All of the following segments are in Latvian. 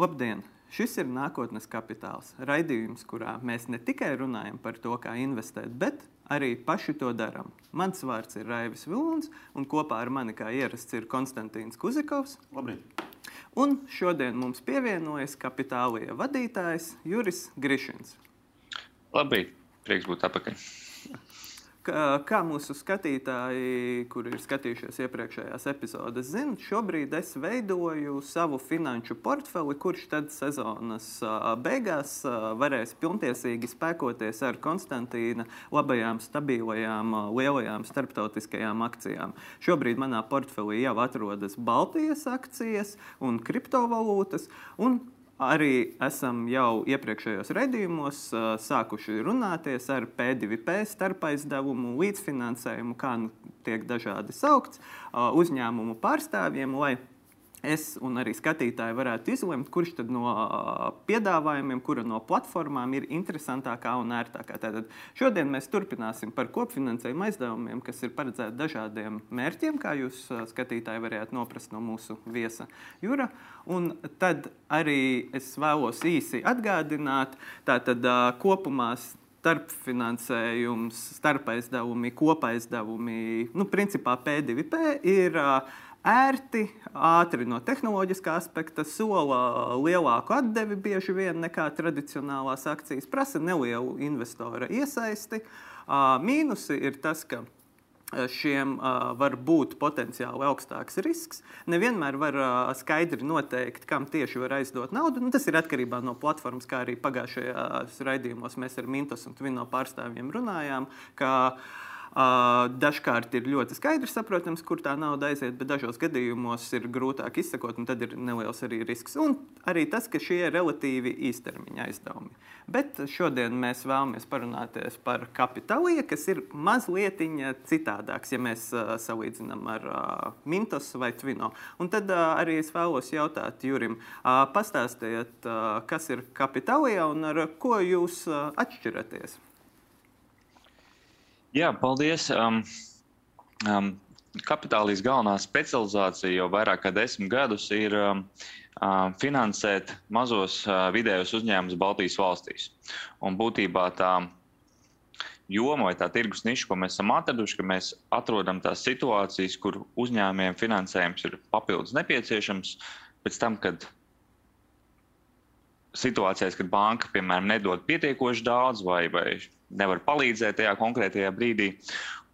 Labdien! Šis ir nākotnes kapitāls. Raidījums, kurā mēs ne tikai runājam par to, kā investēt, bet arī paši to darām. Mans vārds ir Raivis Vilons, un kopā ar mani, kā ierasts, ir Konstantīns Kuzikovs. Labrīt! Un šodien mums pievienojas kapitālija vadītājs Juris Grišins. Labrīt! Prieks būt atpakaļ! Kā mūsu skatītāji, kuri ir skatījušies iepriekšējās epizodes, zina, šobrīd es veidoju savu finanšu portfeli, kurš tad sezonas beigās varēs pilntiesīgi spēkoties ar Konstantīna labajām, stabilajām, lielajām starptautiskajām akcijām. Šobrīd manā portfelī jau atrodas Baltijas akcijas un kriptovalūtas. Un Arī esam jau iepriekšējos raidījumos uh, sākuši runāties ar P2P starpaizdevumu, līdzfinansējumu, kā nu tiek dažādi saukts, uzņēmumu pārstāvjiem, lai es un arī skatītāji varētu izlemt, kurš no piedāvājumiem, kura no platformām ir interesantākā un ērtākā. Tātad šodien mēs turpināsim par kopfinansējuma aizdevumiem, kas ir paredzēti dažādiem mērķiem, kā jūs skatītāji varētu noprast no mūsu viesa Jura. Un tad arī es vēlos īsi atgādināt, tātad kopumā starpfinansējums, starpaizdevumi, kopaizdevumi, nu, principā P2P ir uh, ērti, ātri no tehnoloģiskā aspekta, sola lielāku atdevi bieži vien nekā tradicionālās akcijas, prasa nelielu investora iesaisti. Mīnusi ir tas, ka šiem uh, var būt potenciāli augstāks risks. Nevienmēr var uh, skaidri noteikt, kam tieši var aizdot naudu. Nu, tas ir atkarībā no platformas, kā arī pagājušajā raidījumos mēs ar Mintos un Twino pārstāvjiem runājām. Ka, uh, Dažkārt ir ļoti skaidrs, saprotams, kur tā nauda aiziet, bet dažos gadījumos ir grūtāk izsekot, un tad ir neliels arī risks. Un arī tas, ka šie ir relatīvi īstermiņa aizdevumi. Bet šodien mēs vēlamies parunāties par kapitāliju, kas ir mazliet citādāks, ja mēs uh, salīdzinām ar uh, Mintos vai Twino. Un tad uh, arī es vēlos jautāt Jurim, pastāstiet, kas ir kapitālija un ar ko jūs atšķiraties. Jā, paldies. Um, um, kapitālīs galvenā specializācija jau vairāk kā desmit gadus ir um, uh, finansēt mazos uh, vidējos uzņēmumus Baltijas valstīs. Un būtībā tā joma vai tā tirgus niša, ko mēs esam atraduši, ka mēs atrodam tās situācijas, kur uzņēmējiem finansējums ir papildus nepieciešams pēc tam, kad situācijās, kad banka, piemēram, nedod pietiekoši daudz vai, vai nevar palīdzēt tajā konkrētajā brīdī.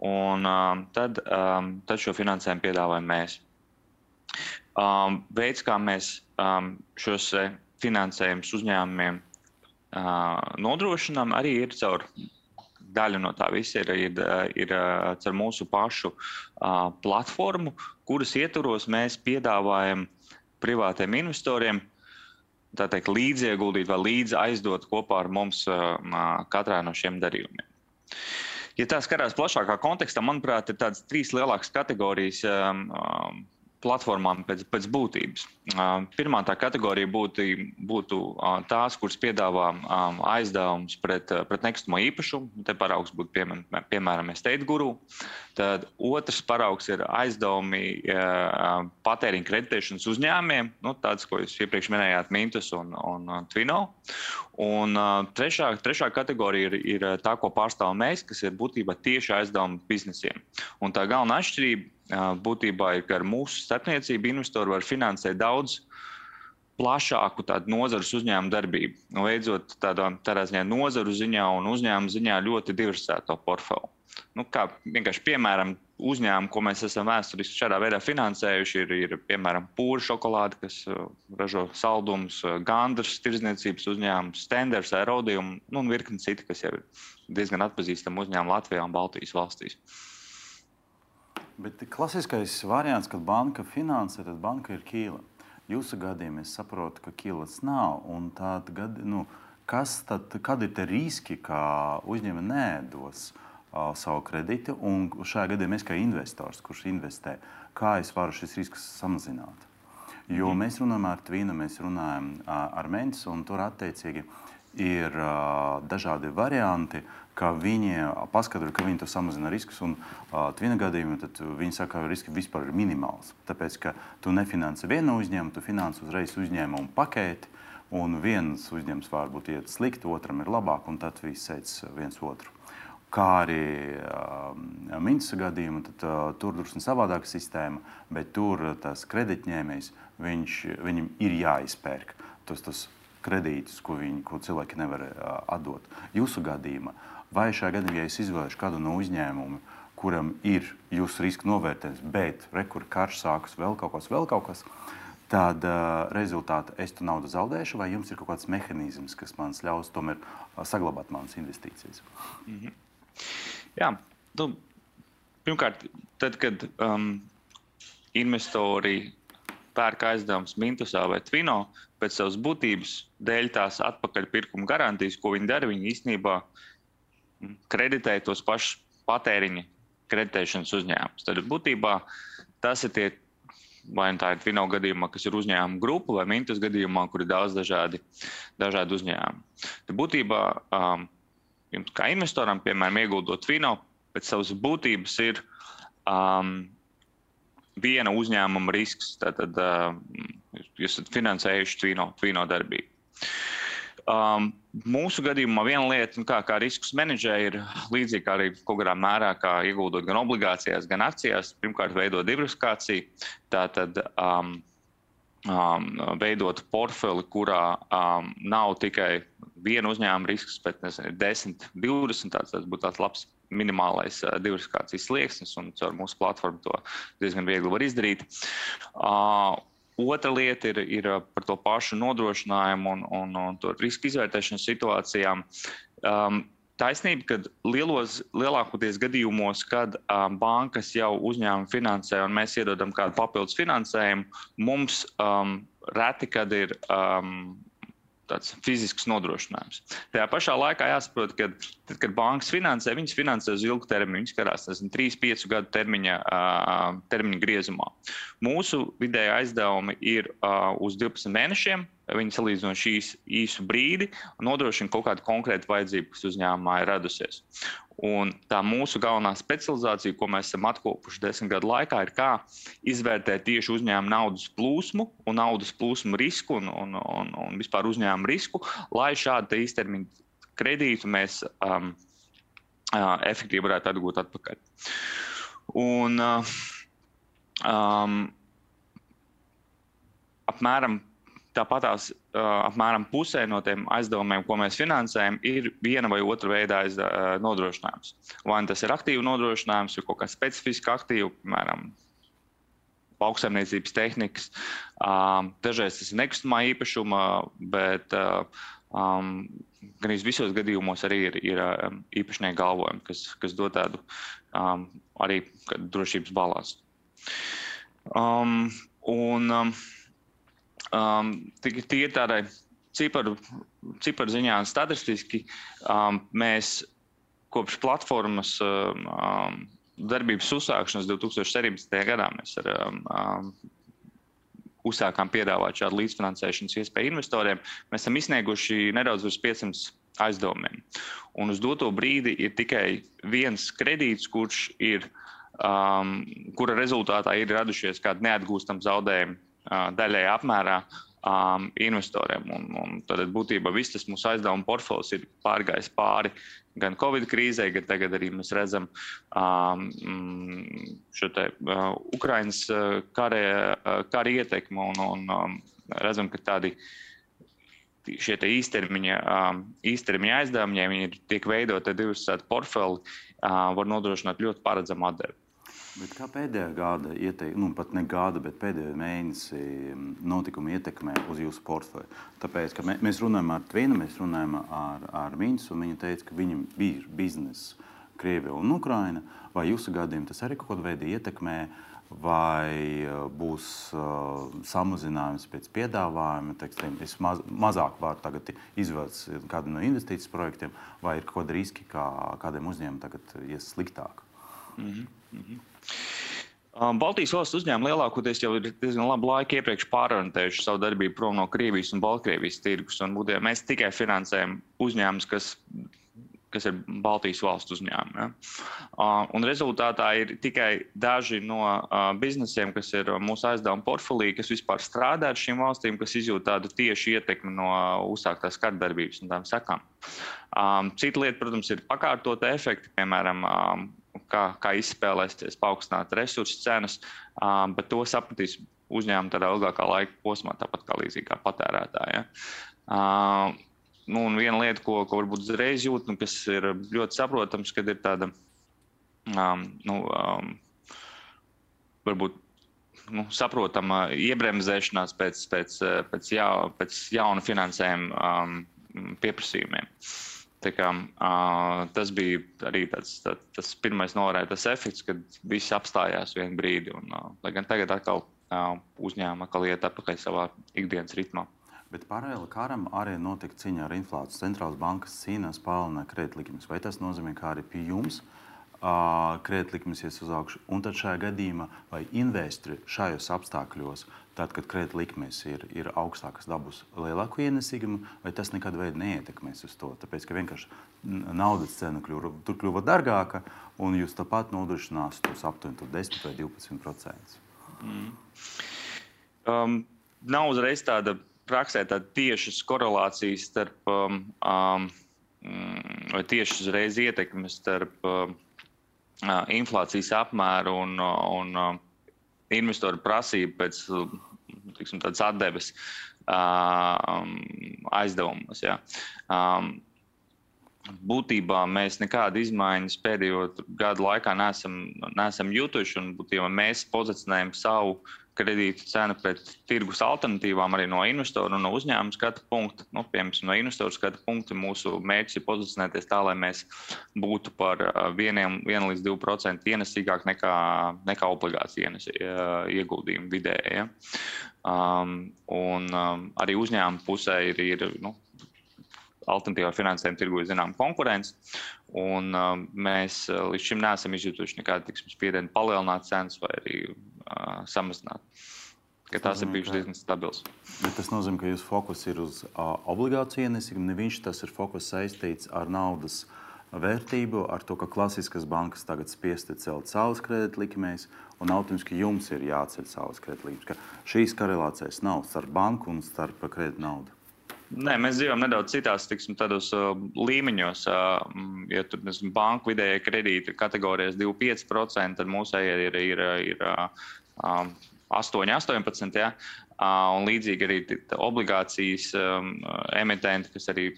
Un, um, tad, um, tad šo finansējumu piedāvājam mēs. Um, veids, kā mēs um, šos finansējumus uzņēmumiem uh, nodrošinām, arī ir caur daļa no tā visa ir, ir, ir caur mūsu pašu uh, platformu, kuras ietvaros mēs piedāvājam privātiem investoriem uh, teikt, līdzieguldīt vai līdzi aizdot kopā ar mums katrā no šiem darījumiem. Ja tā skatās plašākā kontekstā, manuprāt, ir tādas trīs lielākas kategorijas platformām pēc, pēc būtības. Pirmā tā kategorija būtu, būtu tās, kuras piedāvā aizdevumus pret, pret nekustamo īpašumu. Te paraugs būtu piemēram, piemēram Estate Guru. Tad otrs paraugs ir aizdevumi patēriņa kreditēšanas uzņēmumiem, nu, tāds, ko jūs iepriekš minējāt, Mintus un, un Twino. Un trešā, trešā kategorija ir, ir tā, ko pārstāvam mēs, kas ir būtībā tieši aizdevumi biznesiem. Un tā galvenā atšķirība būtībā ir, ka ar mūsu starpniecību investori var finansēt daudz plašāku nozares uzņēmumu darbību, nu, veidot tādā, tādā ziņā nozaru ziņā un uzņēmumu ziņā ļoti diversificēto portfeli. Nu, kā vienkārši piemēram, uzņēmumu, ko mēs esam vēsturiski šādā veidā finansējuši, ir, ir piemēram pūra šokolāde, kas ražo saldumus, gandrs, tirdzniecības uzņēmums, stenders, aerodījumi nu, un virkni citi, kas jau ir diezgan atpazīstami uzņēmumi Latvijā un Baltijas valstīs. Bet klasiskais variants, kad banka finansē, tad banka ir ķīla. Jūsu gadījumā es saprotu, ka ķīlas nav. Gadi, nu, kas tad, kad ir tie riski, ka uzņēmumi nedos uh, savu kredītu? Un šajā gadījumā es kā investors, kurš investē, kā es varu šis risks samazināt? Jo mm. mēs runājam ar Tvīnu, mēs runājam uh, ar Mensu, un tur attiecīgi ir uh, dažādi varianti, ka viņi paskaidro, ka viņi samazina riskus. Un uh, viena gadījumā viņi saka, ka riski vispār ir minimāls. Tāpēc, ka tu nefinansē vienu uzņēmumu, tu finansē uzreiz uzņēmumu paketi. Un viens uzņēmums var būt iet slikti, otram ir labāk, un tad viss sēž viens otru. Kā arī uh, Minska gadījumā, tad uh, tur drusku savādāka sistēma, bet tur tas kreditņēmējs, viņam ir jāizpērk tos, tos kredītus, ko, viņi, ko cilvēki nevar uh, atdot. Jūsu gadījumā, vai šajā gadījumā, ja es izvēlēšu kādu no uzņēmumiem, kuram ir jūsu riska novērtējums, bet rekurors karš sākas vēl kaut kas, vēl kaut kas, tad uh, rezultātā es tu naudu zaudēšu, vai jums ir kaut kāds mehānisms, kas man ļaus tomēr uh, saglabāt manas investīcijas? Mm -hmm. Jā, nu, pirmkārt, tad, kad um, investori pērk aizdevumus Mintusā vai Twino, pēc savas būtības dēļ tās atpakaļpirkuma garantijas, ko viņi dara, viņi īstenībā kreditē tos pašus patēriņa kreditēšanas uzņēmumus. Tad būtībā tas ir tie, vai nu tā ir Twino gadījumā, kas ir uzņēmuma grupa, vai Mintus gadījumā, kur ir daudz dažādi, dažādi uzņēmumi. Tad būtībā um, jums kā investoram, piemēram, ieguldot Twino, pēc savas būtības ir um, viena uzņēmuma risks. Tātad uh, jūs esat finansējuši Twino, Twino darbību. Um, mūsu gadījumā viena lieta, kā, kā riskus menedžē, ir līdzīga arī kaut kādā mērā, kā ieguldot gan obligācijās, gan akcijās. Pirmkārt, veidot diversifikāciju. Tātad um, um, veidot portfeli, kurā um, nav tikai viena uzņēmuma risks, bet nezinu, 10, 20. Tāds, tas būtu tāds labs minimālais uh, diversifikācijas slieksnis, un caur mūsu platformu to diezgan viegli var izdarīt. Uh, Otra lieta ir, ir par to pašu nodrošinājumu un, un, un to riska izvērtēšanas situācijām. Um, Taisnība, ka lielos, lielākoties gadījumos, kad um, bankas jau uzņēmumu finansē un mēs iedodam kādu papildus finansējumu, mums um, reti, kad ir um, tāds fizisks nodrošinājums. Tajā pašā laikā jāsaprot, ka, tad, kad bankas finansē, viņas finansē uz ilgu termiņu, viņas karās 3-5 gadu termiņa, termiņa griezumā. Mūsu vidēja aizdevumi ir uz 12 mēnešiem. Viņi salīdzino šīs īsu brīdi un nodrošina kaut kādu konkrētu vajadzību, kas uzņēmumā ir radusies. Un tā mūsu galvenā specializācija, ko mēs esam atkopuši desmit gadu laikā, ir kā izvērtēt tieši uzņēmuma naudas plūsmu un naudas plūsmu risku un, un, un, un vispār uzņēmuma risku, lai šādu īstermiņa kredītu mēs um, uh, efektīvi varētu atgūt atpakaļ. Un, uh, um, apmēram Tāpatās uh, apmēram pusē no tiem aizdevumiem, ko mēs finansējam, ir viena vai otra veida aizda, uh, nodrošinājums. Vai nu tas ir aktīvu nodrošinājums, vai kaut kā specifiska aktīva, piemēram, lauksaimniecības tehnikas. Um, dažreiz tas ir nekustamā īpašuma, bet um, gan visos gadījumos arī ir, ir um, īpašnieki galvojumi, kas, kas dod tādu um, arī drošības balansu. Um, un, um, um, tīri tādai ciparu, ciparu ziņā un statistiski um, mēs kopš platformas um, darbības uzsākšanas 2017. gadā mēs ar, um, uzsākām piedāvāt šādu līdzfinansēšanas iespēju investoriem. Mēs esam izsnieguši nedaudz virs 500 aizdevumiem. Un uz doto brīdi ir tikai viens kredīts, kurš ir, um, kura rezultātā ir radušies kādi neatgūstami zaudējumi daļai apmērā um, investoriem. Un, un tad būtībā viss tas mūsu aizdevuma portfels ir pārgājis pāri gan Covid krīzē, gan tagad arī mēs redzam um, šo te uh, Ukraiņas kara, kara ietekmi un, un um, redzam, ka tādi šie īstermiņa, um, īstermiņa aizdevumi, ja viņi tiek veidoti diversificēti portfeli, uh, var nodrošināt ļoti paredzamu atdevi. Bet kā pēdējā gada, ieteik, nu, pat ne gada, bet pēdējā mēnesī mm, notikumi ietekmē uz jūsu portfeli? Tāpēc, ka mē, mēs runājam ar Tvinu, mēs runājam ar, ar Minsu, un viņa teica, ka viņam bija biznesa Krievija un Ukraina. Vai jūsu gadījumā tas arī kaut kādā veidā ietekmē? Vai uh, būs uh, samazinājums pēc piedāvājuma, teiksim, es maz, mazāk varu tagad izvēlēties kādu no investīciju projektiem, vai ir kaut kādi riski, kā kādiem uzņēmumiem tagad ies sliktāk? Mm -hmm. Mm -hmm. Baltijas valsts uzņēmumi lielākoties jau ir diezgan labu laiku iepriekš pārorientējuši savu darbību prom no Krievijas un Baltkrievijas tirgus. Un būtībā mēs tikai finansējam uzņēmumus, kas, kas ir Baltijas valsts uzņēmumi. Ja? Uh, un rezultātā ir tikai daži no uh, biznesiem, kas ir mūsu aizdevuma portfelī, kas vispār strādā ar šīm valstīm, kas izjūt tādu tiešu ietekmi no uzsāktās kardarbības un tām sekām. Um, cita lieta, protams, ir pakārtota efekti, piemēram, um, kā, kā izspēlēsies paaugstināt resursu cenas, um, bet to sapratīs uzņēmumi tādā ilgākā laika posmā, tāpat kā līdzīgi kā patērētāji. Ja. Uh, nu, un viena lieta, ko, ko varbūt uzreiz jūt, nu, kas ir ļoti saprotams, kad ir tāda um, nu, um, varbūt nu, saprotama iebremzēšanās pēc, pēc, pēc, jā, pēc jauna finansējuma um, pieprasījumiem. Uh, Kā, uh, tas bija arī tāds, tā, tas pirmais novērtētais efekts, kad viss apstājās vienu brīdi. Un, uh, lai gan tagad atkal uh, uzņēmuma atkal iet atpakaļ savā ikdienas ritmā. Bet paralēli karam arī notika cīņa ar inflāciju. Centrālās bankas cīnās palielināja kredītlikumus. Vai tas nozīmē, ka arī pie jums uh, kredītlikums ies uz augšu? Un tad šajā gadījumā, vai investori šajos apstākļos tad, kad kredīta likmes ir, ir augstākas, dabūs lielāku ienesīgumu, vai tas nekad neietekmēs uz to? Tāpēc, ka vienkārši naudas cena kļuva, tur kļuva dārgāka, un jūs tāpat nodrošinās tos aptuveni 10 vai 12 procentus. Mm. Um, nav uzreiz tāda praksē tāda tiešas korelācijas starp um, um, vai tiešas uzreiz ietekmes starp um, inflācijas apmēru un, un investoru prasību pēc tiksim, tādas atdeves um, aizdevumus. Ja. Būtībā mēs nekādu izmaiņas pēdējo gadu laikā neesam, neesam jutuši. Būtībā mēs pozicionējam savu kredītu cenu pret tirgus alternatīvām arī no investoru un no uzņēmuma skatu punkta. Nu, piemēram, no investoru skatu punkta mūsu mērķis ir pozicionēties tā, lai mēs būtu par 1 līdz 2% ienesīgāk nekā, nekā obligācija ienes, ieguldījuma vidēji. Ja? Um, un um, arī uzņēmuma pusē ir, ir nu, alternatīvā finansējuma tirgu ir zināma konkurence. Un, uh, mēs līdz šim neesam izjutuši nekādu spiedienu palielināt cenas vai arī uh, samazināt. Ka tās ir bijušas diezgan stabilas. Bet tas nozīmē, ka jūsu fokus ir uz uh, obligāciju ienesīgumu. Neviens tas ir fokus saistīts ar naudas vērtību, ar to, ka klasiskas bankas tagad spiesti celt savas kredītlikmēs, un automātiski jums ir jāceļ savas kredītlikmes. Šīs korelācijas nav starp banku un starp kredītu naudu. Nē, mēs dzīvojam nedaudz citās tiksim, tādos, uh, līmeņos. Uh, ja tur ir banka vidējā kredīta kategorijas 2,5%, tad ir, ir, ir, ir uh, 8, 18. Ja? Un līdzīgi arī obligācijas um, emitenti, kas arī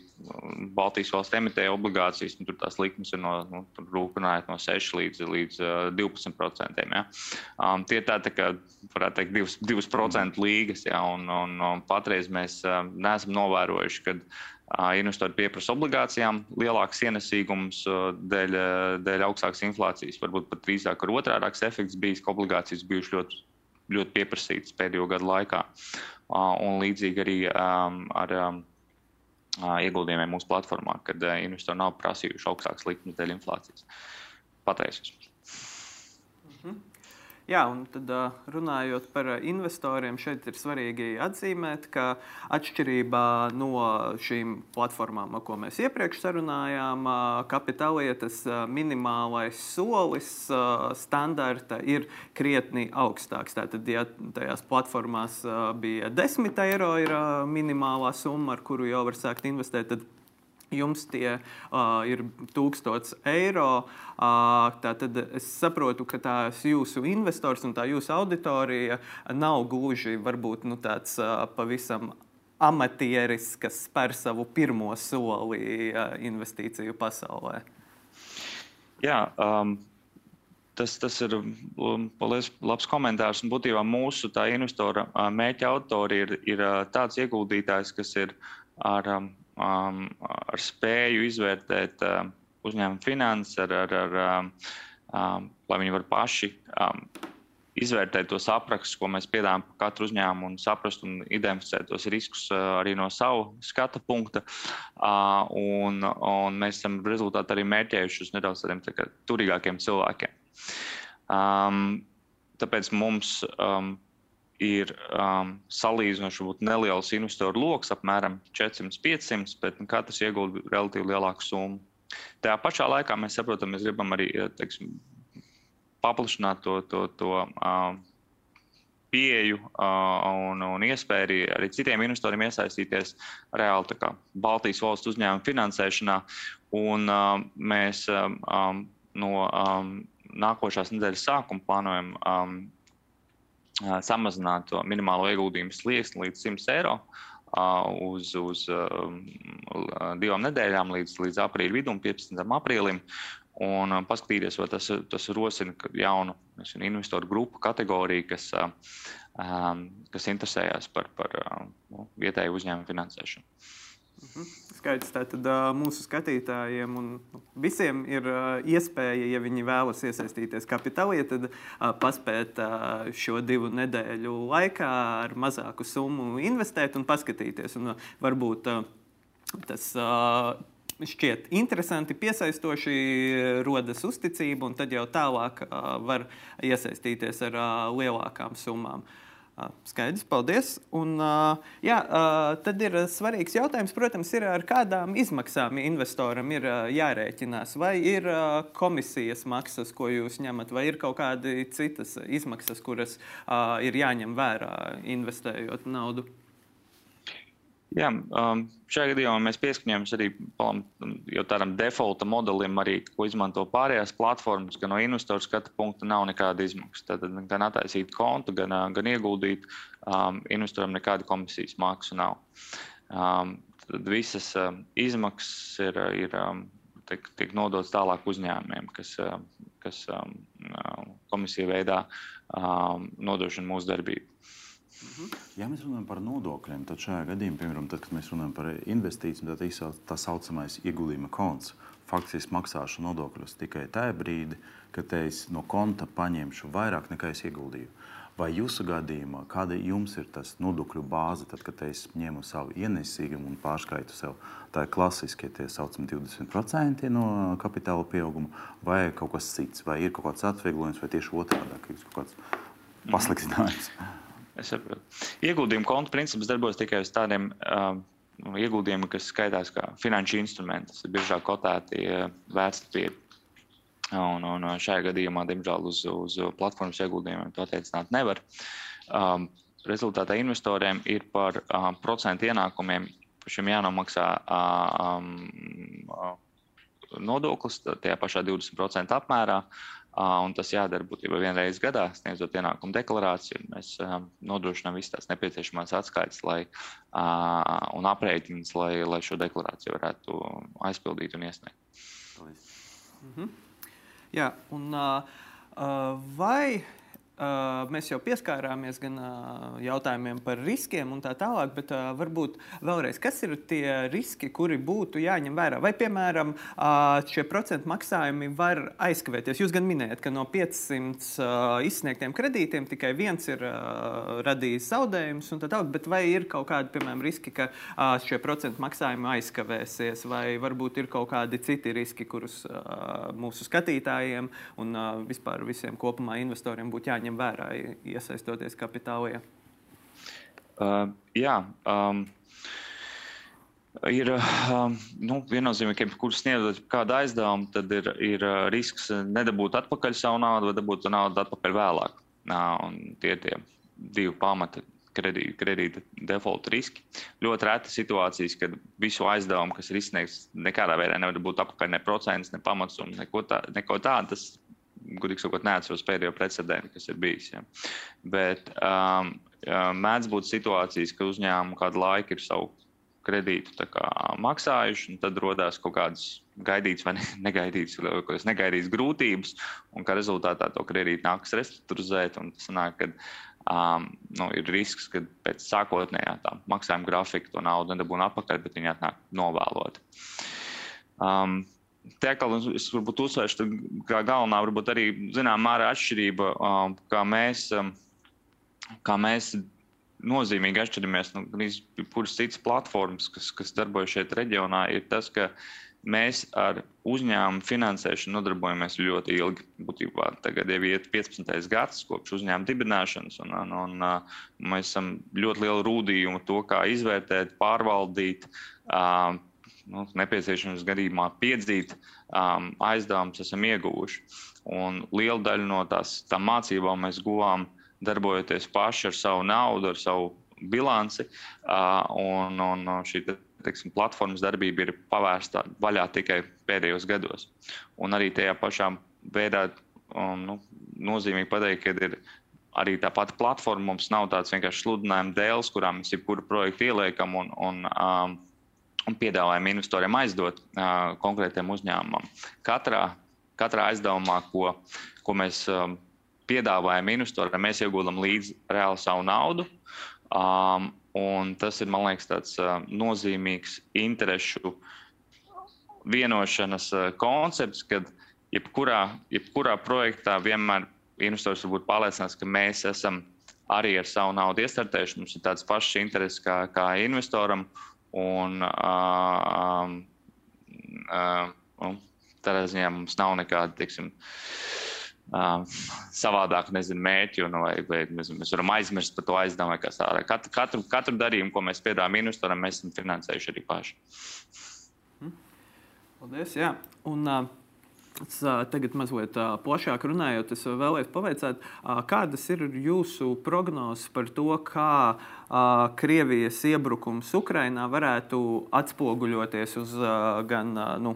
Baltijas valsts emitē obligācijas, nu, tur tās likmes ir no, nu, rūpinājot no 6 līdz, līdz uh, 12%. Ja? Um, tie tā, tā kā, varētu teikt, 2%, 2 līgas, ja? un, un, un patreiz mēs uh, neesam novērojuši, ka uh, investori pieprasa obligācijām lielāks ienesīgums uh, dēļ, dēļ augstākas inflācijas. Varbūt pat drīzāk ar otrādāks efekts bijis, ka obligācijas bijušas ļoti ļoti pieprasītas pēdējo gadu laikā. Un līdzīgi arī ar um, ieguldījumiem mūsu platformā, kad investori nav prasījuši augstākas likmes dēļ inflācijas. Patreiz. Jā, un tad runājot par investoriem, šeit ir svarīgi atzīmēt, ka atšķirībā no šīm platformām, ko mēs iepriekš sarunājām, kapitālietas minimālais solis standarta ir krietni augstāks. Tātad, ja tajās platformās bija 10 eiro ir minimālā summa, ar kuru jau var sākt investēt, tad Jums tie uh, ir 1000 eiro. Uh, tad es saprotu, ka tās jūsu investors un tā jūsu auditorija nav gluži varbūt, nu, tāds uh, pavisam amatieris, kas spēr savu pirmo soli uh, investīciju pasaulē. Jā, um, tas, tas ir um, paldies, labs komentārs. Un būtībā mūsu investora mērķa autori ir, ir tāds ieguldītājs, kas ir ar um, um, ar spēju izvērtēt um, uzņēmumu finanses, ar, ar, ar, um, um, lai viņi var paši um, izvērtēt tos aprakstus, ko mēs piedāvājam par katru uzņēmumu, un saprast un identificēt tos riskus uh, arī no savu skatu punkta. Uh, un, un mēs esam rezultātā arī mērķējuši uz nedaudz tādiem tā turīgākiem cilvēkiem. Um, tāpēc mums um, ir um, salīdzinoši neliels investoru lokus, apmēram 400-500, bet katrs iegulda relatīvi lielāku summu. Tajā pašā laikā mēs saprotam, mēs gribam arī teiksim, paplašināt to, to, to uh, pieeju uh, un, un iespēju arī, arī citiem investoriem iesaistīties reāli Baltijas valstu uzņēmumu finansēšanā. Un, uh, mēs um, no um, nākošās nedēļas sākuma plānojam um, samazināt to minimālo ieguldījumu slieksni līdz 100 eiro uz, uz divām nedēļām, līdz, līdz aprīļa vidum, 15. aprīlim. Un paskatīties, vai tas, tas rosina jaunu nezinu, investoru grupu kategoriju, kas, kas interesējas par, par nu, vietēju uzņēmumu finansēšanu. Mhm. Skaidrs, tātad mūsu skatītājiem un nu, visiem ir iespēja, ja viņi vēlas iesaistīties kapitālā, tad paspēt šo divu nedēļu laikā ar mazāku summu investēt un paskatīties. Un varbūt tas šķiet interesanti, piesaistoši, rodas uzticība, un tad jau tālāk var iesaistīties ar lielākām summām. Skaidrs, paldies. Un, jā, tad ir svarīgs jautājums, protams, ir ar kādām izmaksām investoram ir jārēķinās. Vai ir komisijas maksas, ko jūs ņemat, vai ir kaut kādi citas izmaksas, kuras ir jāņem vērā investējot naudu? Jā, um, šajā gadījumā mēs pieskaņojamies arī palam, tādam defaulta modelim, arī, ko izmanto pārējās platformas, gan no investoru skatu punkta nav nekāda izmaksa. Tad gan attaisīt kontu, gan, gan ieguldīt, um, investoram nekāda komisijas maksu nav. Um, tad visas um, izmaksas ir, ir um, tiek, tiek nodotas tālāk uzņēmumiem, kas, um, kas um, komisija veidā um, nodrošina mūsu darbību. Ja mēs runājam par nodokļiem, tad šajā gadījumā, piemēram, tad, kad mēs runājam par investīcijiem, tad ir tā saucamais ieguldījuma konts. Faktiski maksāšu nodokļus tikai tajā brīdī, kad es no konta paņemšu vairāk nekā es ieguldīju. Vai jūsu gadījumā, kāda jums ir tas nodokļu bāze, tad, kad es ņemu savu ienesīgumu un pārskaitu sev, tā ir klasiskie tie saucami 20% no kapitāla pieauguma, vai kaut kas cits, vai ir kaut kāds atvieglojums, vai tieši otrādi, kaut kāds pasliktinājums? Mm -hmm. Es saprotu. Ieguldījuma konta princips darbojas tikai uz tādiem uh, ieguldījumiem, kas skaitās kā finanšu instrumenti. Tas ir biežāk kotēti uh, vērtspapīri. Un, un šajā gadījumā, diemžēl, uz, uz platformas ieguldījumiem to attiecināt nevar. Um, rezultātā investoriem ir par uh, procentu ienākumiem šim jānomaksā uh, um, nodoklis tajā pašā 20% apmērā. Uh, Un tas jādara būtībā vienreiz gadā, sniedzot ienākumu deklarāciju. Mēs nodrošinām visas tās nepieciešamās atskaites lai, un aprēķinas, lai, lai šo deklarāciju varētu aizpildīt un iesniegt. Mhm. Jā, un, vai Uh, mēs jau pieskārāmies gan uh, jautājumiem par riskiem un tā tālāk, bet uh, varbūt vēlreiz, kas ir tie riski, kuri būtu jāņem vērā? Vai, piemēram, šie procentu maksājumi var aizkavēties? Jūs gan minējat, ka no 500 izsniegtiem kredītiem tikai viens ir radījis zaudējumus un tā tālāk, bet vai ir kaut kādi, piemēram, riski, ka šie procentu maksājumi aizkavēsies, vai varbūt ir kaut kādi citi riski, kurus mūsu skatītājiem un vispār visiem kopumā investoriem būtu jāņem? Jāņem vērā, iesaistoties kapitālā? Uh, jā. Um, Ir um, nu, viennozīmīgi, ka, kurš sniedzot kādu aizdevumu, tad ir, ir uh, risks nedabūt atpakaļ savu naudu vai dabūt naudu atpakaļ vēlāk. Un tie ir tie divi pamati kredīta, kredīta default riski. Ļoti reti situācijas, kad visu aizdevumu, kas ir izsniegts, nekādā veidā nevar būt atpakaļ ne procents, ne pamats un neko, tā, neko tādu. Tas gudīgi sakot, neatceros pēdējo precedentu, kas ir bijis. Ja. Bet um, mēdz būt situācijas, ka uzņēmumi kādu laiku ir savu kredītu kā, maksājuši, un tad radās kaut kādas gaidītas vai negaidītas, negaidītas grūtības, un kā rezultātā to kredītu nākas restruktūrizēt. Tas sanāk, ka um, nu, ir risks, ka pēc sākotnējā maksājuma grafika to naudu nedabūna atpakaļ, bet viņi atnāk novēlot. Um, Te atkal es varbūt uzsvēršu, ka galvenā varbūt arī zināmā mērā atšķirība, um, kā mēs, um, kā mēs nozīmīgi atšķiramies no kuras citas platformas, kas, kas darbojas šeit reģionā, ir tas, ka mēs ar uzņēmumu finansēšanu nodarbojamies ļoti ilgi. Būtībā tagad jau ir 15. gads kopš uzņēmuma dibināšanas, un, un, un mēs esam ļoti lielu rūdījumu to, kā izvērtēt, pārvaldīt. Uh, nu, nepieciešams gadījumā piedzīt, um, aizdevumus esam ieguvuši. Un lielu daļu no tās tā mācībām mēs guvām darbojoties paši ar savu naudu, ar savu bilanci. Uh, un, un šī teiksim, platformas darbība ir pavērsta vaļā tikai pēdējos gados. Un arī tajā pašā veidā um, nu, nozīmīgi pateikt, ka ir arī tā pati platforma. Mums nav tāds vienkārši sludinājuma dēls, kurā mēs jebkuru projektu ieliekam un, un, um, un piedāvājam investoriem aizdot uh, konkrētiem uzņēmumam. Katrā, katrā aizdevumā, ko, ko mēs um, piedāvājam investoriem, mēs ieguldam līdzi reāli savu naudu. Um, tas ir, man liekas, tāds uh, nozīmīgs interešu vienošanas uh, koncepts, kad jebkurā, jebkurā projektā vienmēr investors var būt pārliecināts, ka mēs esam arī ar savu naudu iestartējuši. Mums ir tāds pašs intereses kā, kā investoram. Un, uh, uh, uh, tādā ziņā mums nav nekāda, teiksim, uh, savādāk nezinu, mērķi, vai, vai nezinu, mēs varam aizmirst par to aizdevumu. Katru, katru, katru darījumu, ko mēs piedāvājam investoram, mēs esam finansējuši arī paši. Hm. Paldies! Jā. Un, uh... Es, tagad mazliet plašāk runājot, es vēlētos pavaicāt, kādas ir jūsu prognozes par to, kā Krievijas iebrukums Ukrajinā varētu atspoguļoties uz gan nu,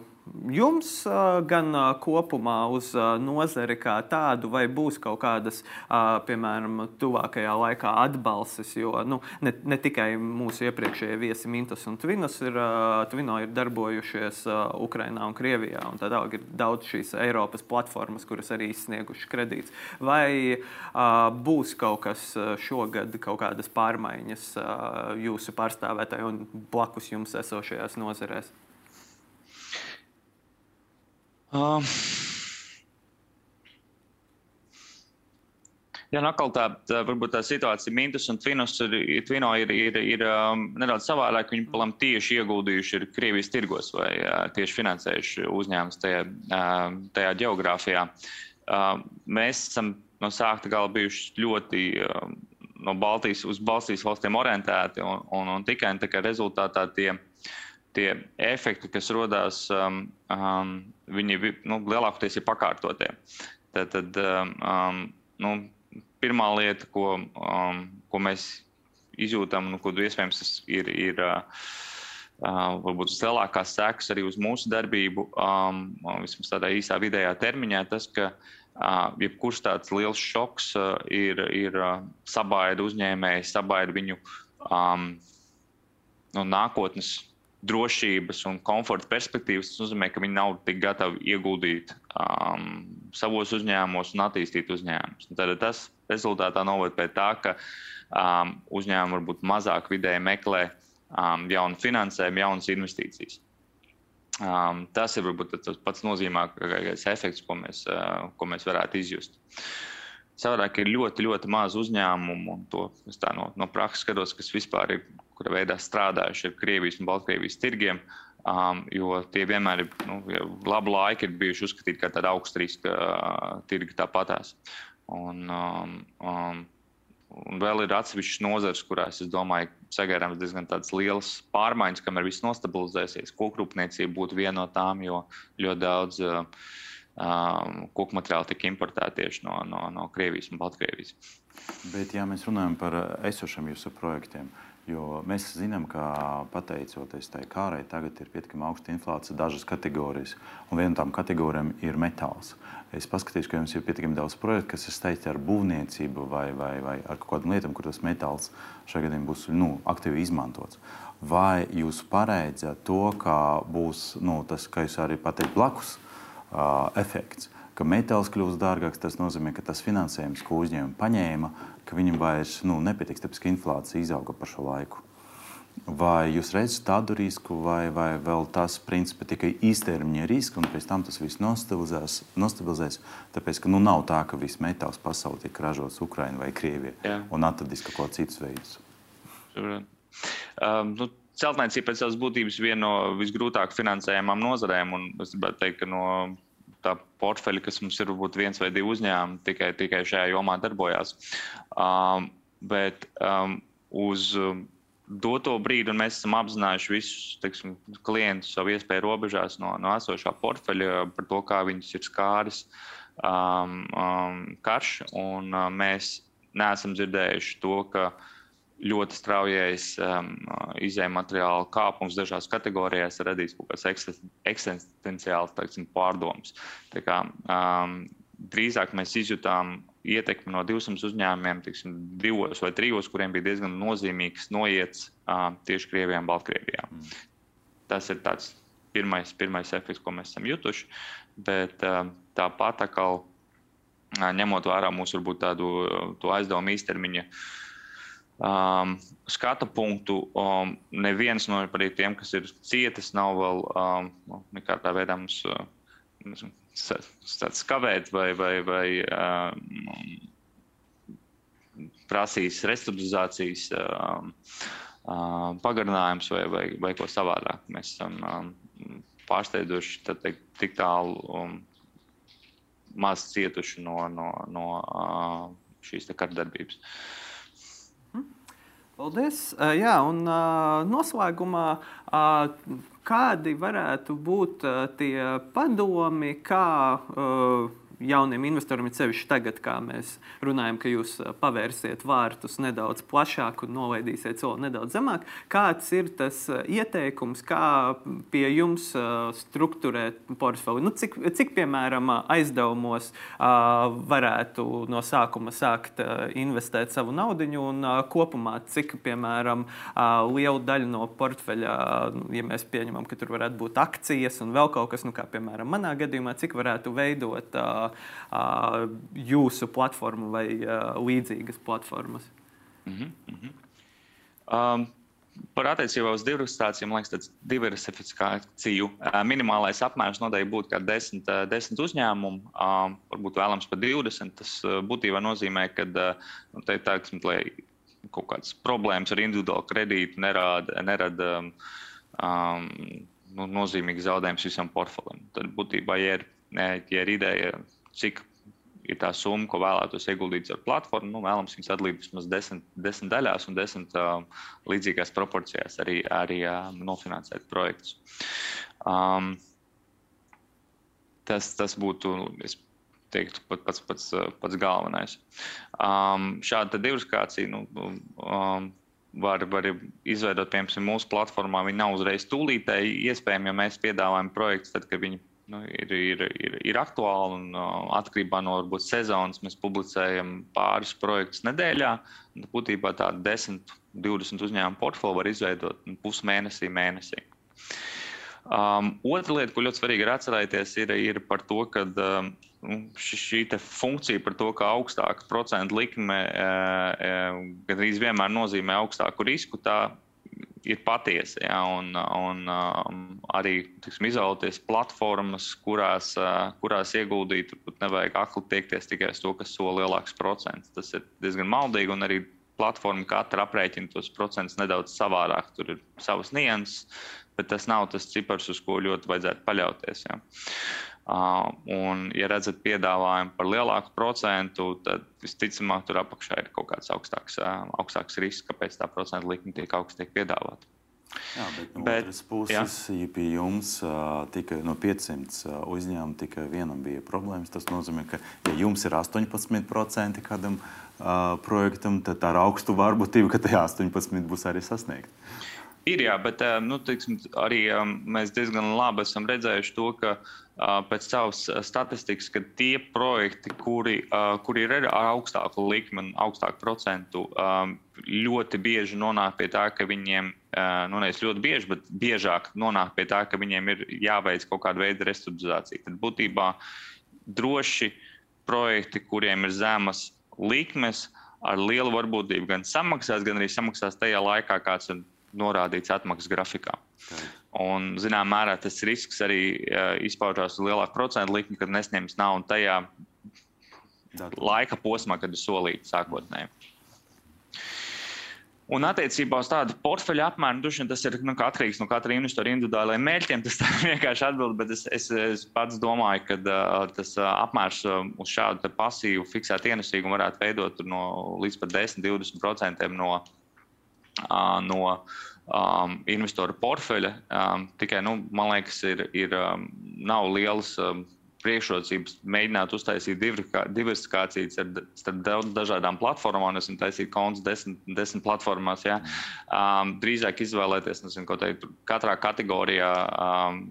jums, gan kopumā uz nozari kā tādu, vai būs kaut kādas, piemēram, tuvākajā laikā atbalstis, jo nu, ne, ne tikai mūsu iepriekšējie viesi Mintas un Tvinos ir, Tvino ir darbojušies Ukrainā un Krievijā, un tālāk ir daudz šīs Eiropas platformas, kuras arī izsniegušas kredītus. Vai būs kaut kas šogad, kaut kādas pārmaiņas jūsu pārstāvētāji un blakus jums esošajās nozarēs? Uh, Jā, nu atkal tā, tā, varbūt tā situācija Mintus un Tvinos ir, Tvino ir, ir, ir um, nedaudz savādāk. Viņi palam tieši ieguldījuši ir Krievijas tirgos vai uh, tieši finansējuši uzņēmumus tajā, uh, tajā geogrāfijā. Uh, mēs esam no sākta gala bijuši ļoti uh, no Baltijas uz Baltijas valstīm orientēti un, un, un tikai tā kā rezultātā tie tie efekti, kas radās, um, um, viņi nu, lielākoties ir pakārtotie. Tad, tad um, um, nu, pirmā lieta, ko, um, ko mēs izjūtam, nu, ko iespējams ir, ir uh, uh, varbūt lielākās sekas arī uz mūsu darbību, um, vismaz tādā īsā vidējā termiņā, tas, ka uh, jebkurš tāds liels šoks uh, ir, ir uh, sabaida uzņēmēju, sabaida viņu um, no nākotnes drošības un komforta perspektīvas, tas nozīmē, ka viņi nav tik gatavi ieguldīt um, savos uzņēmumos un attīstīt uzņēmumus. Tad tas rezultātā noved pie tā, ka um, uzņēmumi varbūt mazāk vidēji meklē um, jaunu finansējumu, jaunas investīcijas. Um, tas ir varbūt tas pats nozīmīgākais efekts, ko mēs, uh, ko mēs varētu izjust. Savādāk ir ļoti, ļoti maz uzņēmumu, un to es tā no, no prakses skatos, kas vispār ir kura veidā strādājuši ar Krievijas un Baltkrievijas tirgiem. Um, jo tie vienmēr ir nu, labu laiku ir bijuši uzskatīti par tādu augstu riska uh, tirgu tāpatās. Un, um, um, un vēl ir atsevišķas nozares, kurās, es domāju, sagaidāms diezgan liels pārmaiņas, kamēr viss nostabilizēsies. Kokrūpniecība būtu viena no tām, jo ļoti daudz uh, um, koku materiāli tika importēti tieši no, no, no Krievijas un Baltkrievijas. Bet, ja mēs runājam par esošiem jūsu projektiem, Jo mēs zinām, ka pateicoties tai kārai, tagad ir pietiekami augsta inflācija dažas kategorijas, un viena no tām kategorijām ir metāls. Es paskatījos, ka jums ir pietiekami daudz projektu, kas ir saistīti ar būvniecību vai, vai, vai ar kaut kādām lietām, kur tas metāls šajā gadījumā būs nu, aktīvi izmantots. Vai jūs paredzat to, ka būs nu, tas, kā jūs arī pateicat, blakus uh, efekts? ka metāls kļūs dārgāks, tas nozīmē, ka tas finansējums, ko uzņēmumi paņēma, ka viņam vairs nu, nepietiks, tāpēc ka inflācija izauga par šo laiku. Vai jūs redzat tādu risku, vai, vai vēl tas principā tikai īstermiņa risks, un pēc tam tas viss nostabilizēs, nostabilizēs tāpēc, ka nu, nav tā, ka viss metāls pasaulē tiek ražots Ukraiņā vai Krievijā un atradīs kaut ko citus veidus. Um, nu, celtniecība pēc savas būtības viena no visgrūtāk finansējamām nozarēm. Es gribētu teikt, ka no tā portfeļa, kas mums ir varbūt viens vai divi uzņēmumi, tikai, tikai šajā jomā darbojās. Um, bet um, uz doto brīdi, un mēs esam apzinājuši visus teiksim, klientus savu iespēju robežās no, no esošā portfeļa par to, kā viņus ir skāris um, um, karš. Un, uh, mēs neesam dzirdējuši to, ka ļoti straujais um, izējuma materiāla kāpums dažās kategorijās radīs kaut kādas eksistenciālas teiksim, pārdomas. Tā kā, um, drīzāk mēs izjutām ietekmi no 200 uzņēmumiem, tiksim, divos vai trijos, kuriem bija diezgan nozīmīgs noiets uh, tieši Krievijā un Baltkrievijā. Mm. Tas ir tāds pirmais, pirmais efekts, ko mēs esam jutuši. Bet uh, tāpat atkal ņemot vērā mūsu varbūt tādu aizdevumu īstermiņa um, skata punktu, um, neviens no tiem, kas ir cietis, nav vēl um, nekādā veidā mums uh, skavēt vai, vai, vai um, prasīs restruktūrizācijas um, um, pagarinājums vai, vai, vai ko savādāk. Mēs esam um, pārsteidzoši teikt, tik tālu. Um, maz cietuši no, no, no šīs kardarbības. Mhm. Paldies! Jā, un noslēgumā kādi varētu būt tie padomi, kā jauniem investoriem, ir sevišķi tagad, kā mēs runājam, ka jūs pavērsiet vārtus nedaudz plašāk un nolaidīsiet soli nedaudz zemāk. Kāds ir tas ieteikums, kā pie jums struktūrēt portfeli? Nu, cik, cik, piemēram, aizdevumos varētu no sākuma sākt investēt savu naudu un kopumā, cik, piemēram, lielu daļu no portfeļa, ja mēs pieņemam, ka tur varētu būt akcijas un vēl kaut kas, nu, kā piemēram manā gadījumā, cik varētu veidot uh, jūsu platformu vai līdzīgas platformas? Mm -hmm, mm -hmm. Um, par attiecībā uz diversifikāciju, man liekas, tāds diversifikāciju minimālais apmērs noteikti būtu kā 10, 10 uzņēmumu, um, varbūt vēlams pat 20. Tas būtībā nozīmē, ka nu, te, tā, lai kaut kādas problēmas ar individuālu kredītu nerāda, nerada um, nu, nozīmīgas zaudējumus visam portfelim. Tad būtībā, ja ir, ja ir ideja cik ir tā summa, ko vēlētos ieguldīt ar platformu. Nu, vēlams viņus atlīt vismaz desmit, desmit daļās un desmit uh, līdzīgās proporcijās arī, arī uh, nofinansēt projektus. Um, tas, tas būtu, es teiktu, pat, pats, pats, pats galvenais. Um, šāda diversifikācija. Nu, um, var, var izveidot, piemēram, mūsu platformā. Viņi nav uzreiz tūlītēji iespējami, ja mēs piedāvājam projektus, tad, kad viņi nu, ir, ir, ir, ir aktuāli un uh, atkarībā no varbūt, sezonas mēs publicējam pāris projektus nedēļā. Būtībā tādu 10, 20 uzņēmumu portfeli var izveidot nu, pusmēnesī, mēnesī. Um, otra lieta, ko ļoti svarīgi ir atcerēties, ir, ir par to, ka um, šī, šī funkcija par to, ka augstāka procentu likme e, e, gandrīz vienmēr nozīmē augstāku risku, tā ir patiesa. Ja, un, un um, arī tiksim, izvēlēties platformas, kurās, uh, kurās ieguldīt, turbūt nevajag akli tiekties tikai uz to, kas sola lielāks procents. Tas ir diezgan maldīgi, un arī platforma katra aprēķina tos procentus nedaudz savādāk. Tur ir savas nianses, bet tas nav tas cipars, uz ko ļoti vajadzētu paļauties. Ja. Un, ja redzat piedāvājumu par lielāku procentu, tad visticamāk tur apakšā ir kaut kāds augstāks, augstāks risks, kāpēc tā procentu likme tiek augsts tiek piedāvāta. Jā, bet no bet, otras puses, ja pie jums tikai no 500 uh, uzņēmumu tikai vienam bija problēmas, tas nozīmē, ka ja jums ir 18% kādam uh, projektam, tad ar augstu varbūtību, ka tie 18 būs arī sasniegti. Ir jā, bet nu, teiksim, arī um, mēs diezgan labi esam redzējuši to, ka uh, pēc savas statistikas, ka tie projekti, kuri, kuri ir ar augstāku likmi un augstāku procentu, ļoti bieži nonāk pie tā, ka viņiem, nu nevis ļoti bieži, bet biežāk nonāk pie tā, ka viņiem ir jāveic kaut kāda veida restruktūrizācija. Tad būtībā droši projekti, kuriem ir zemas likmes, ar lielu varbūtību gan samaksās, gan arī samaksās tajā laikā, kāds ir norādīts atmaksas grafikā. Tā. Un, zinām, mērā tas risks arī uh, izpaužās lielāku procentu likmi, kad nesņems naudu tajā Datu. laika posmā, kad ir solīts sākotnēji. Un attiecībā uz tādu portfeļu apmēru, duši, tas ir nu, atkarīgs no katra investora individuālajiem mērķiem. Tas ir vienkārši atbildi, bet es, es, es pats domāju, ka uh, tas uh, apmērs uh, uz šādu pasīvu fiksētu ienesīgumu varētu veidot no līdz pat 10-20% no, no um, investoru portfeļa. Um, tikai, nu, man liekas, ir, ir, um, nav liels. Um, priekšrocības mēģināt uztaisīt diversifikācijas starp dažādām platformām. Esmu taisījis konts desmit, desmit platformās. Ja? Um, drīzāk izvēlēties nezinu, teikt, katrā kategorijā um,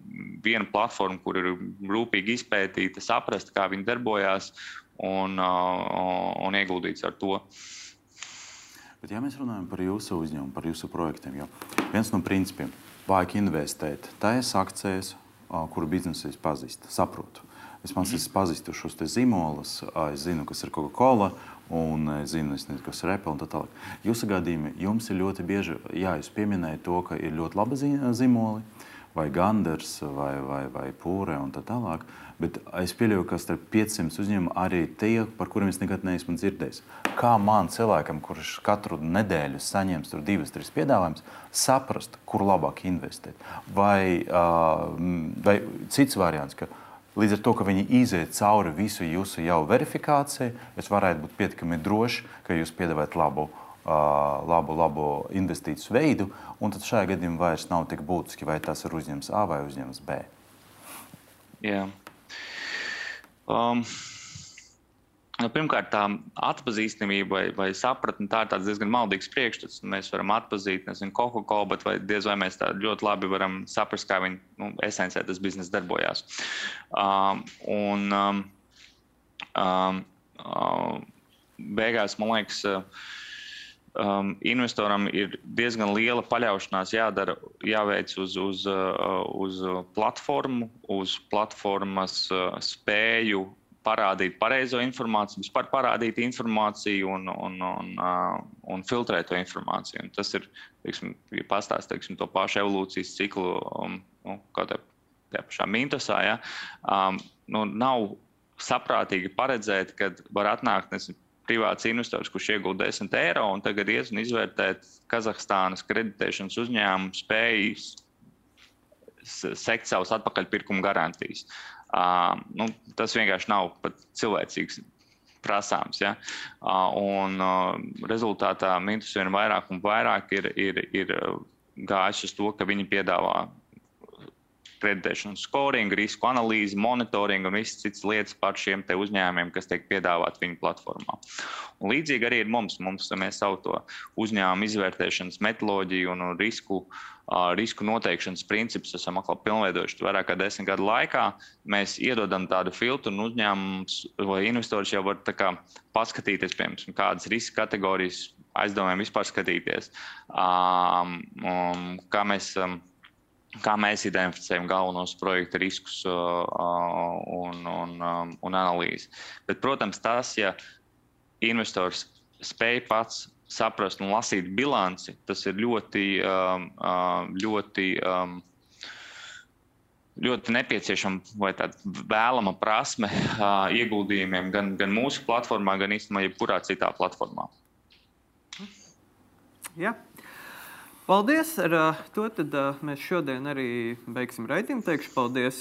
vienu platformu, kur ir rūpīgi izpētīta, saprast, kā viņi darbojas un, uh, un ieguldīts ar to. Bet, ja mēs runājam par jūsu uzņēmumu, par jūsu projektiem, jau viens no principiem - vajag investēt tajās akcijās, kuru biznesu es pazīstu, saprotu. Vismaz es pazīstu šos zīmolus, es zinu, kas ir Coca-Cola, un es zinu, es nezinu, kas ir Apple un tā tālāk. Jūsu gadījumā jums ir ļoti bieži, jā, jūs pieminējat to, ka ir ļoti labi zīmoli, vai Ganders, vai, vai, vai Pūre un tā tālāk. Bet es pieļauju, ka starp 500 uzņēmumiem arī tie, par kuriem es nekad neesmu dzirdējis. Kā man cilvēkam, kurš katru nedēļu saņems divas, trīs piedāvājumus, saprast, kur labāk investēt? Vai, uh, vai cits variants, ka Līdz ar to, ka viņi iziet cauri visu jūsu jau verifikāciju, es varētu būt pietiekami drošs, ka jūs piedāvājat labu, uh, labu, labu investīciju veidu, un tad šajā gadījumā vairs nav tik būtiski, vai tas ir uzņēmums A vai uzņēmums B. Jā. Um, Nu, pirmkārt, tā atpazīstamība vai, vai sapratne tā ir diezgan maldīgs priekšstats. Mēs varam atpazīt, nezinu, Coca-Cola, bet vai diez vai mēs tā ļoti labi varam saprast, kā viņa nu, esencē tas biznesa darbojās. Um, un um, um, um, beigās, man liekas, um, investoram ir diezgan liela paļaušanās jādara, jāveic uz, uz, uh, uz platformu, uz platformas uh, spēju parādīt pareizo informāciju, vispār parādīt informāciju un, un, un, uh, un filtrēt to informāciju. Un tas ir, teiksim, ja pastāstīt teiksim, to pašu evolūcijas ciklu, um, nu, kā te, tajā pašā mintosā, ja, um, nu, nav saprātīgi paredzēt, ka var atnākt nezinu, privāts investors, kurš iegūda 10 eiro un tagad ies un izvērtēt Kazahstānas kreditēšanas uzņēmumu spējas sekt savus atpakaļpirkuma garantijas. Uh, nu, tas vienkārši nav pat cilvēcīgs prasāms. Ja? Uh, un uh, rezultātā Mintus vien vairāk un vairāk ir, ir, ir gājis uz to, ka viņi piedāvā kreditēšanas scoringu, risku analīzi, monitoringu un visas citas lietas par šiem uzņēmumiem, kas tiek piedāvāti viņu platformā. Un līdzīgi arī ir mums. mums mēs savu uzņēmumu izvērtēšanas metodoloģiju un risku risku noteikšanas principus esam pilnveidojuši vairāk kā desmit gadu laikā. Mēs iedodam tādu filtru, un uzņēmums vai investors jau var kā, paskatīties, piemēram, kādas riska kategorijas aizdomiem vispār skatīties. Um, um, kā mēs, um, kā mēs identificējam galvenos projekta riskus uh, un, un, um, un analīzi. Bet, protams, tas, ja investors spēj pats saprast un lasīt bilanci, tas ir ļoti, um, um, ļoti, um, ļoti nepieciešama vai tāda vēlama prasme uh, ieguldījumiem gan, gan mūsu platformā, gan īstenībā jebkurā citā platformā. Ja. Paldies! Ar to tad, mēs šodien arī beigsim raidījumu. Teikšu paldies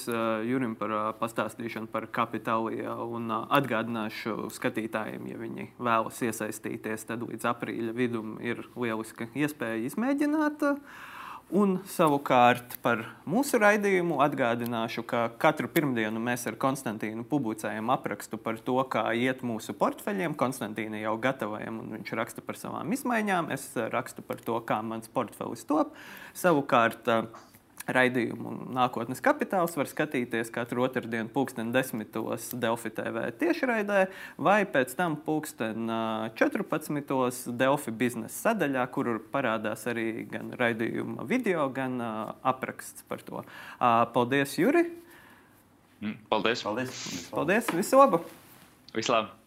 Jurim par pastāstīšanu par kapitāliju un atgādināšu skatītājiem, ja viņi vēlas iesaistīties, tad līdz aprīļa vidum ir lieliska iespēja izmēģināt. Uh, Un savukārt par mūsu raidījumu atgādināšu, ka katru pirmdienu mēs ar Konstantīnu publicējam aprakstu par to, kā iet mūsu portfeļiem. Konstantīna jau gatavojam, un viņš raksta par savām izmaiņām. Es rakstu par to, kā mans portfelis top. Savukārt, Raidījumu nākotnes kapitāls var skatīties katru otrdienu, pulksten 10. Delfi TV tiešraidē, vai pēc tam pulksten 14. Delfi biznesa sadaļā, kur parādās arī gan raidījuma video, gan apraksts par to. Paldies, Juri! Mm, paldies! Paldies! Paldies! Visu labu! Vislabāk!